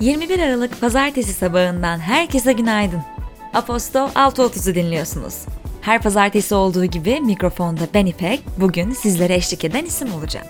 21 Aralık Pazartesi sabahından herkese günaydın. Aposto 6.30'u dinliyorsunuz. Her pazartesi olduğu gibi mikrofonda ben İpek, bugün sizlere eşlik eden isim olacağım.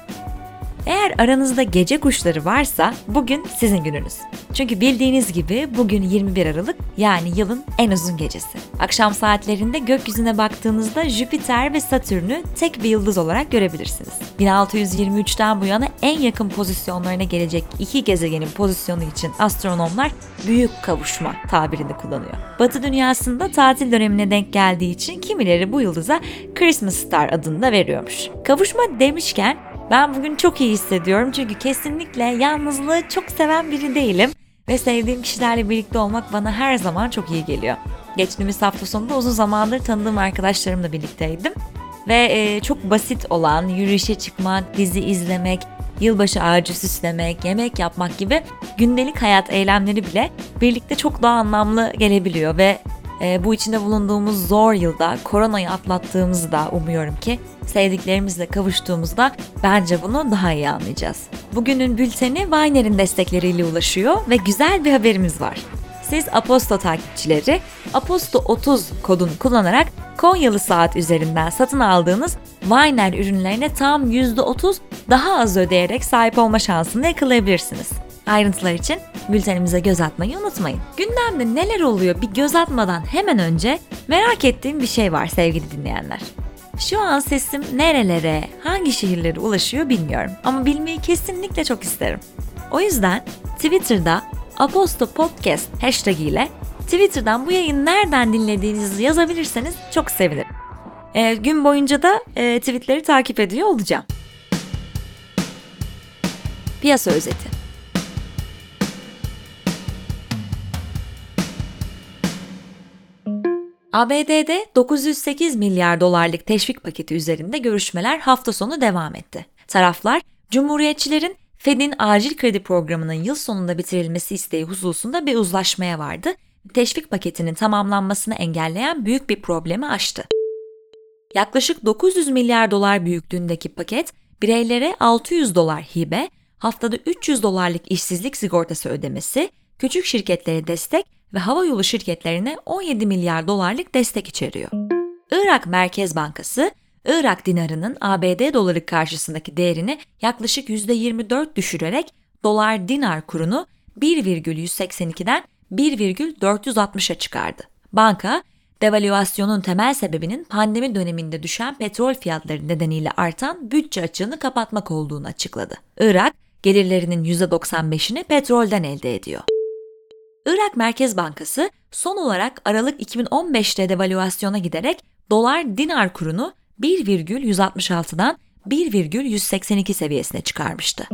Eğer aranızda gece kuşları varsa bugün sizin gününüz. Çünkü bildiğiniz gibi bugün 21 Aralık yani yılın en uzun gecesi. Akşam saatlerinde gökyüzüne baktığınızda Jüpiter ve Satürn'ü tek bir yıldız olarak görebilirsiniz. 1623'ten bu yana en yakın pozisyonlarına gelecek iki gezegenin pozisyonu için astronomlar büyük kavuşma tabirini kullanıyor. Batı dünyasında tatil dönemine denk geldiği için kimileri bu yıldıza Christmas Star adını da veriyormuş. Kavuşma demişken ben bugün çok iyi hissediyorum çünkü kesinlikle yalnızlığı çok seven biri değilim. Ve sevdiğim kişilerle birlikte olmak bana her zaman çok iyi geliyor. Geçtiğimiz hafta sonunda uzun zamandır tanıdığım arkadaşlarımla birlikteydim. Ve e, çok basit olan yürüyüşe çıkmak, dizi izlemek, yılbaşı ağacı süslemek, yemek yapmak gibi gündelik hayat eylemleri bile birlikte çok daha anlamlı gelebiliyor. Ve e, bu içinde bulunduğumuz zor yılda koronayı atlattığımızda umuyorum ki sevdiklerimizle kavuştuğumuzda bence bunu daha iyi anlayacağız. Bugünün bülteni Viner'in destekleriyle ulaşıyor ve güzel bir haberimiz var. Siz Aposto takipçileri Aposto 30 kodunu kullanarak Konyalı saat üzerinden satın aldığınız Viner ürünlerine tam %30 daha az ödeyerek sahip olma şansını yakalayabilirsiniz. Ayrıntılar için bültenimize göz atmayı unutmayın. Gündemde neler oluyor bir göz atmadan hemen önce merak ettiğim bir şey var sevgili dinleyenler. Şu an sesim nerelere, hangi şehirlere ulaşıyor bilmiyorum ama bilmeyi kesinlikle çok isterim. O yüzden Twitter'da Aposto Podcast hashtag ile Twitter'dan bu yayını nereden dinlediğinizi yazabilirseniz çok sevinirim. E, gün boyunca da e, tweetleri takip ediyor olacağım. Piyasa özeti. ABD'de 908 milyar dolarlık teşvik paketi üzerinde görüşmeler hafta sonu devam etti. Taraflar, Cumhuriyetçilerin Fed'in acil kredi programının yıl sonunda bitirilmesi isteği hususunda bir uzlaşmaya vardı. Teşvik paketinin tamamlanmasını engelleyen büyük bir problemi aştı. Yaklaşık 900 milyar dolar büyüklüğündeki paket, bireylere 600 dolar hibe, haftada 300 dolarlık işsizlik sigortası ödemesi, küçük şirketlere destek ve hava yolu şirketlerine 17 milyar dolarlık destek içeriyor. Irak Merkez Bankası, Irak dinarının ABD doları karşısındaki değerini yaklaşık %24 düşürerek dolar dinar kurunu 1,182'den 1,460'a çıkardı. Banka, devalüasyonun temel sebebinin pandemi döneminde düşen petrol fiyatları nedeniyle artan bütçe açığını kapatmak olduğunu açıkladı. Irak, gelirlerinin %95'ini petrolden elde ediyor. Irak Merkez Bankası son olarak Aralık 2015'te devalüasyona giderek dolar dinar kurunu 1,166'dan 1,182 seviyesine çıkarmıştı.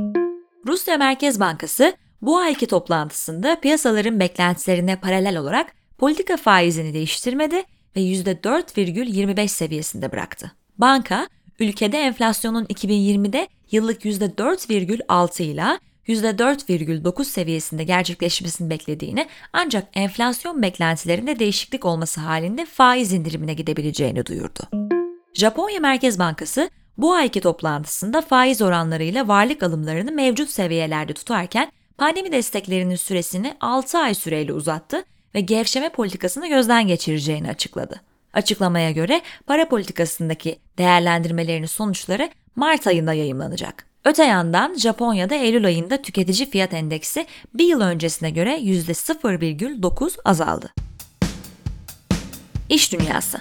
Rusya Merkez Bankası bu ayki toplantısında piyasaların beklentilerine paralel olarak politika faizini değiştirmedi ve %4,25 seviyesinde bıraktı. Banka, ülkede enflasyonun 2020'de yıllık %4,6 ile %4,9 seviyesinde gerçekleşmesini beklediğini ancak enflasyon beklentilerinde değişiklik olması halinde faiz indirimine gidebileceğini duyurdu. Japonya Merkez Bankası bu ayki toplantısında faiz oranlarıyla varlık alımlarını mevcut seviyelerde tutarken pandemi desteklerinin süresini 6 ay süreyle uzattı ve gevşeme politikasını gözden geçireceğini açıkladı. Açıklamaya göre para politikasındaki değerlendirmelerinin sonuçları Mart ayında yayımlanacak. Öte yandan Japonya'da Eylül ayında tüketici fiyat endeksi bir yıl öncesine göre %0,9 azaldı. İş Dünyası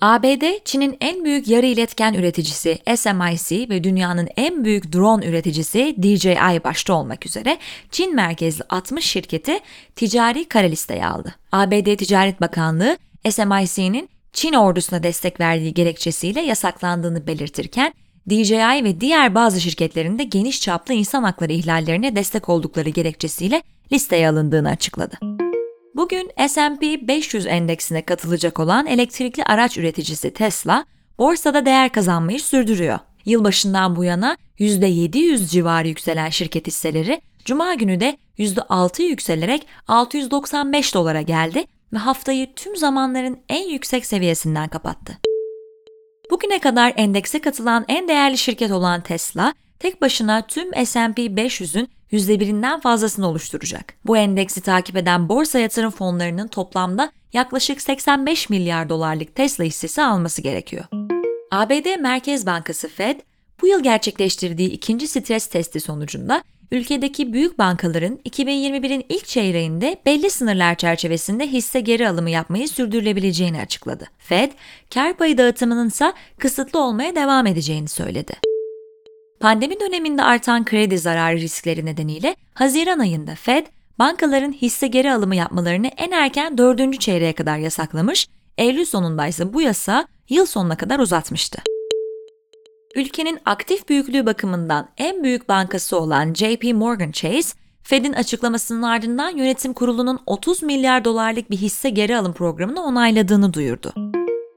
ABD, Çin'in en büyük yarı iletken üreticisi SMIC ve dünyanın en büyük drone üreticisi DJI başta olmak üzere Çin merkezli 60 şirketi ticari kara listeye aldı. ABD Ticaret Bakanlığı, SMIC'nin Çin ordusuna destek verdiği gerekçesiyle yasaklandığını belirtirken, DJI ve diğer bazı şirketlerin de geniş çaplı insan hakları ihlallerine destek oldukları gerekçesiyle listeye alındığını açıkladı. Bugün S&P 500 endeksine katılacak olan elektrikli araç üreticisi Tesla, borsada değer kazanmayı sürdürüyor. Yılbaşından bu yana %700 civarı yükselen şirket hisseleri Cuma günü de %6 yükselerek 695 dolara geldi ve haftayı tüm zamanların en yüksek seviyesinden kapattı. Bugüne kadar endekse katılan en değerli şirket olan Tesla, tek başına tüm S&P 500'ün %1'inden fazlasını oluşturacak. Bu endeksi takip eden borsa yatırım fonlarının toplamda yaklaşık 85 milyar dolarlık Tesla hissesi alması gerekiyor. ABD Merkez Bankası Fed, bu yıl gerçekleştirdiği ikinci stres testi sonucunda ülkedeki büyük bankaların 2021'in ilk çeyreğinde belli sınırlar çerçevesinde hisse geri alımı yapmayı sürdürülebileceğini açıkladı. Fed, kar payı dağıtımının ise kısıtlı olmaya devam edeceğini söyledi. Pandemi döneminde artan kredi zararı riskleri nedeniyle Haziran ayında Fed, bankaların hisse geri alımı yapmalarını en erken 4. çeyreğe kadar yasaklamış, Eylül sonunda ise bu yasa yıl sonuna kadar uzatmıştı. Ülkenin aktif büyüklüğü bakımından en büyük bankası olan JP Morgan Chase, Fed'in açıklamasının ardından yönetim kurulunun 30 milyar dolarlık bir hisse geri alım programını onayladığını duyurdu.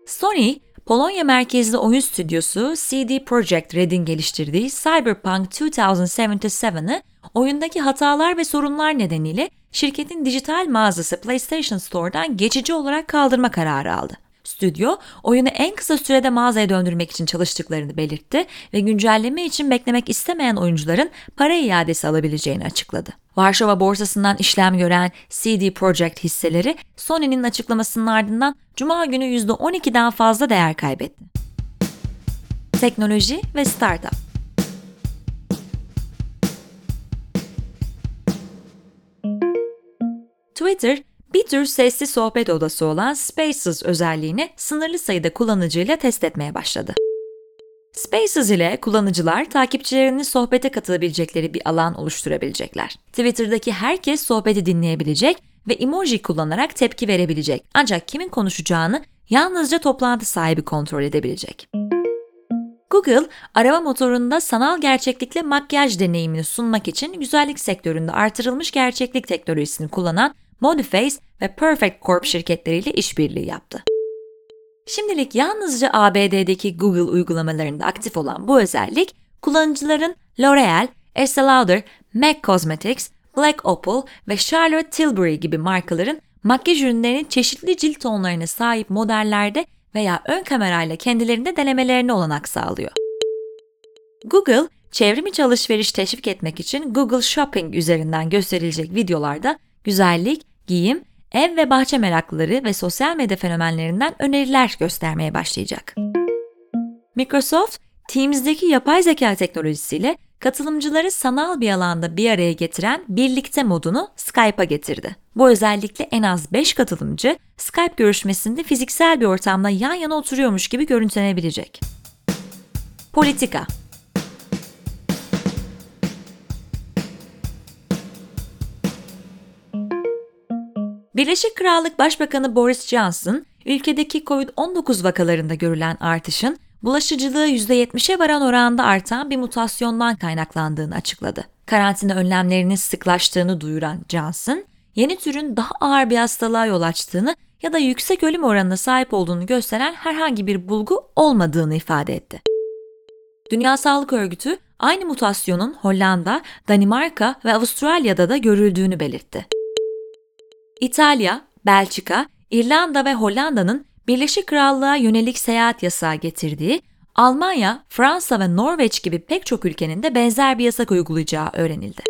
Sony, Polonya merkezli oyun stüdyosu CD Projekt Red'in geliştirdiği Cyberpunk 2077'ı oyundaki hatalar ve sorunlar nedeniyle şirketin dijital mağazası PlayStation Store'dan geçici olarak kaldırma kararı aldı. Stüdyo, oyunu en kısa sürede mağazaya döndürmek için çalıştıklarını belirtti ve güncelleme için beklemek istemeyen oyuncuların para iadesi alabileceğini açıkladı. Varşova borsasından işlem gören CD Projekt hisseleri Sony'nin açıklamasının ardından Cuma günü %12'den fazla değer kaybetti. Teknoloji ve Startup Twitter, bir tür sesli sohbet odası olan Spaces özelliğini sınırlı sayıda kullanıcıyla test etmeye başladı. Spaces ile kullanıcılar takipçilerini sohbete katılabilecekleri bir alan oluşturabilecekler. Twitter'daki herkes sohbeti dinleyebilecek ve emoji kullanarak tepki verebilecek. Ancak kimin konuşacağını yalnızca toplantı sahibi kontrol edebilecek. Google, arama motorunda sanal gerçeklikle makyaj deneyimini sunmak için güzellik sektöründe artırılmış gerçeklik teknolojisini kullanan Modiface ve Perfect Corp şirketleriyle işbirliği yaptı. Şimdilik yalnızca ABD'deki Google uygulamalarında aktif olan bu özellik, kullanıcıların L'Oreal, Estee Lauder, MAC Cosmetics, Black Opal ve Charlotte Tilbury gibi markaların makyaj ürünlerinin çeşitli cilt tonlarına sahip modellerde veya ön kamerayla kendilerinde denemelerini olanak sağlıyor. Google, çevrimiçi alışveriş teşvik etmek için Google Shopping üzerinden gösterilecek videolarda güzellik, giyim, ev ve bahçe meraklıları ve sosyal medya fenomenlerinden öneriler göstermeye başlayacak. Microsoft, Teams'deki yapay zeka teknolojisiyle katılımcıları sanal bir alanda bir araya getiren birlikte modunu Skype'a getirdi. Bu özellikle en az 5 katılımcı Skype görüşmesinde fiziksel bir ortamda yan yana oturuyormuş gibi görüntülenebilecek. Politika Birleşik Krallık Başbakanı Boris Johnson, ülkedeki COVID-19 vakalarında görülen artışın bulaşıcılığı %70'e varan oranda artan bir mutasyondan kaynaklandığını açıkladı. Karantina önlemlerinin sıklaştığını duyuran Johnson, yeni türün daha ağır bir hastalığa yol açtığını ya da yüksek ölüm oranına sahip olduğunu gösteren herhangi bir bulgu olmadığını ifade etti. Dünya Sağlık Örgütü aynı mutasyonun Hollanda, Danimarka ve Avustralya'da da görüldüğünü belirtti. İtalya, Belçika, İrlanda ve Hollanda'nın Birleşik Krallığa yönelik seyahat yasağı getirdiği, Almanya, Fransa ve Norveç gibi pek çok ülkenin de benzer bir yasak uygulayacağı öğrenildi.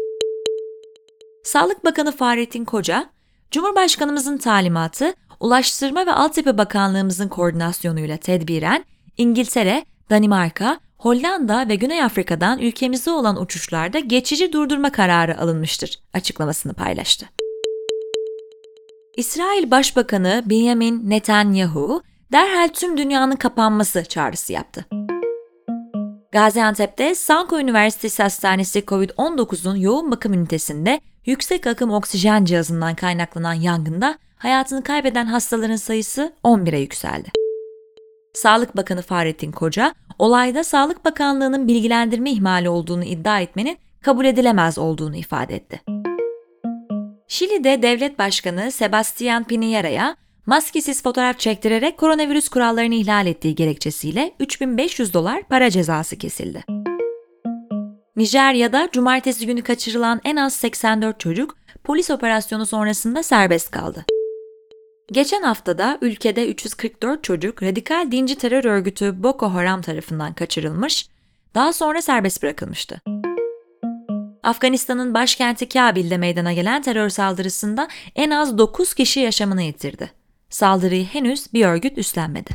Sağlık Bakanı Fahrettin Koca, Cumhurbaşkanımızın talimatı, Ulaştırma ve Altyapı Bakanlığımızın koordinasyonuyla tedbiren İngiltere, Danimarka, Hollanda ve Güney Afrika'dan ülkemize olan uçuşlarda geçici durdurma kararı alınmıştır açıklamasını paylaştı. İsrail Başbakanı Benjamin Netanyahu derhal tüm dünyanın kapanması çağrısı yaptı. Gaziantep'te Sanko Üniversitesi Hastanesi COVID-19'un yoğun bakım ünitesinde yüksek akım oksijen cihazından kaynaklanan yangında hayatını kaybeden hastaların sayısı 11'e yükseldi. Sağlık Bakanı Fahrettin Koca, olayda Sağlık Bakanlığı'nın bilgilendirme ihmali olduğunu iddia etmenin kabul edilemez olduğunu ifade etti. Şili'de devlet başkanı Sebastian Piñera'ya maskesiz fotoğraf çektirerek koronavirüs kurallarını ihlal ettiği gerekçesiyle 3500 dolar para cezası kesildi. Nijerya'da cumartesi günü kaçırılan en az 84 çocuk polis operasyonu sonrasında serbest kaldı. Geçen haftada ülkede 344 çocuk radikal dinci terör örgütü Boko Haram tarafından kaçırılmış, daha sonra serbest bırakılmıştı. Afganistan'ın başkenti Kabil'de meydana gelen terör saldırısında en az 9 kişi yaşamını yitirdi. Saldırıyı henüz bir örgüt üstlenmedi.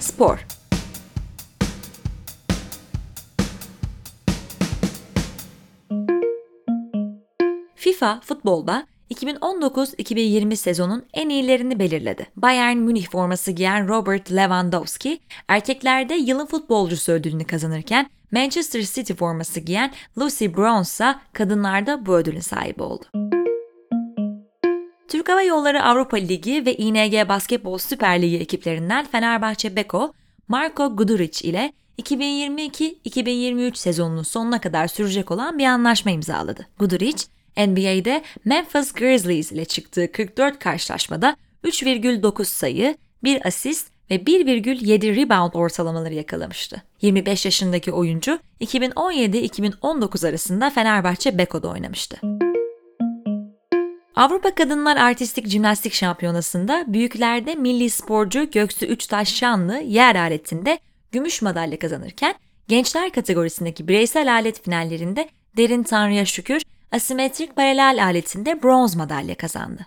Spor FIFA futbolda 2019-2020 sezonun en iyilerini belirledi. Bayern Münih forması giyen Robert Lewandowski, erkeklerde yılın futbolcusu ödülünü kazanırken Manchester City forması giyen Lucy Bronze ise kadınlarda bu ödülün sahibi oldu. Türk Hava Yolları Avrupa Ligi ve ING Basketbol Süper Ligi ekiplerinden Fenerbahçe Beko, Marco Guduric ile 2022-2023 sezonunun sonuna kadar sürecek olan bir anlaşma imzaladı. Guduric, NBA'de Memphis Grizzlies ile çıktığı 44 karşılaşmada 3,9 sayı, 1 asist ve 1,7 rebound ortalamaları yakalamıştı. 25 yaşındaki oyuncu 2017-2019 arasında Fenerbahçe Beko'da oynamıştı. Avrupa Kadınlar Artistik Jimnastik Şampiyonası'nda büyüklerde milli sporcu Göksu Üçtaş Şanlı yer aletinde gümüş madalya kazanırken gençler kategorisindeki bireysel alet finallerinde Derin Tanrı'ya şükür asimetrik paralel aletinde bronz madalya kazandı.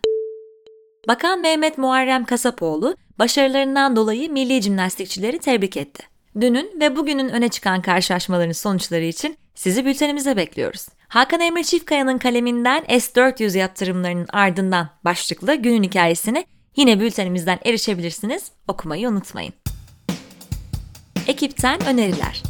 Bakan Mehmet Muharrem Kasapoğlu başarılarından dolayı milli jimnastikçileri tebrik etti. Dünün ve bugünün öne çıkan karşılaşmaların sonuçları için sizi bültenimize bekliyoruz. Hakan Emre Çiftkaya'nın kaleminden S400 yaptırımlarının ardından başlıklı günün hikayesini yine bültenimizden erişebilirsiniz. Okumayı unutmayın. Ekipten öneriler.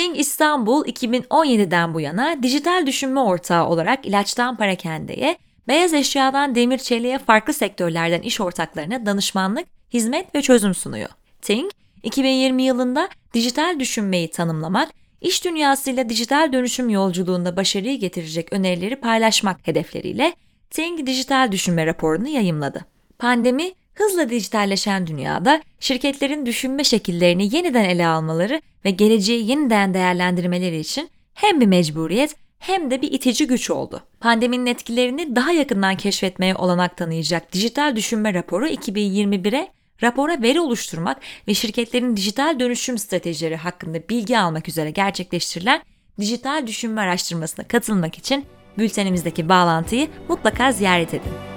Think İstanbul 2017'den bu yana dijital düşünme ortağı olarak ilaçtan parakendeye, beyaz eşyadan demir çeliğe farklı sektörlerden iş ortaklarına danışmanlık, hizmet ve çözüm sunuyor. Think, 2020 yılında dijital düşünmeyi tanımlamak, iş dünyasıyla dijital dönüşüm yolculuğunda başarıyı getirecek önerileri paylaşmak hedefleriyle Think Dijital Düşünme raporunu yayımladı. Pandemi, hızla dijitalleşen dünyada şirketlerin düşünme şekillerini yeniden ele almaları ve geleceği yeniden değerlendirmeleri için hem bir mecburiyet hem de bir itici güç oldu. Pandeminin etkilerini daha yakından keşfetmeye olanak tanıyacak Dijital Düşünme Raporu 2021'e rapora veri oluşturmak ve şirketlerin dijital dönüşüm stratejileri hakkında bilgi almak üzere gerçekleştirilen dijital düşünme araştırmasına katılmak için bültenimizdeki bağlantıyı mutlaka ziyaret edin.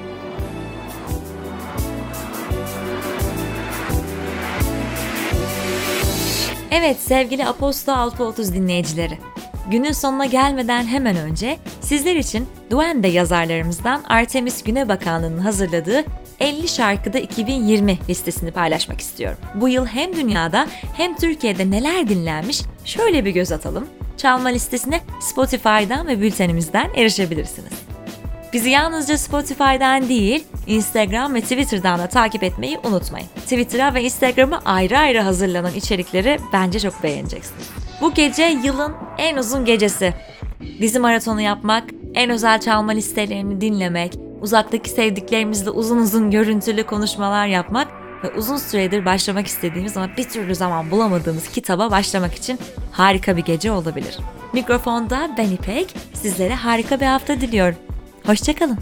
Evet sevgili Aposto 630 dinleyicileri. Günün sonuna gelmeden hemen önce sizler için Duende yazarlarımızdan Artemis Güne Bakanlığı'nın hazırladığı 50 şarkıda 2020 listesini paylaşmak istiyorum. Bu yıl hem dünyada hem Türkiye'de neler dinlenmiş şöyle bir göz atalım. Çalma listesine Spotify'dan ve bültenimizden erişebilirsiniz. Bizi yalnızca Spotify'dan değil, Instagram ve Twitter'dan da takip etmeyi unutmayın. Twitter'a ve Instagram'a ayrı ayrı hazırlanan içerikleri bence çok beğeneceksiniz. Bu gece yılın en uzun gecesi. Dizi maratonu yapmak, en özel çalma listelerini dinlemek, uzaktaki sevdiklerimizle uzun uzun görüntülü konuşmalar yapmak ve uzun süredir başlamak istediğimiz ama bir türlü zaman bulamadığımız kitaba başlamak için harika bir gece olabilir. Mikrofonda ben İpek, sizlere harika bir hafta diliyorum. Hoşçakalın.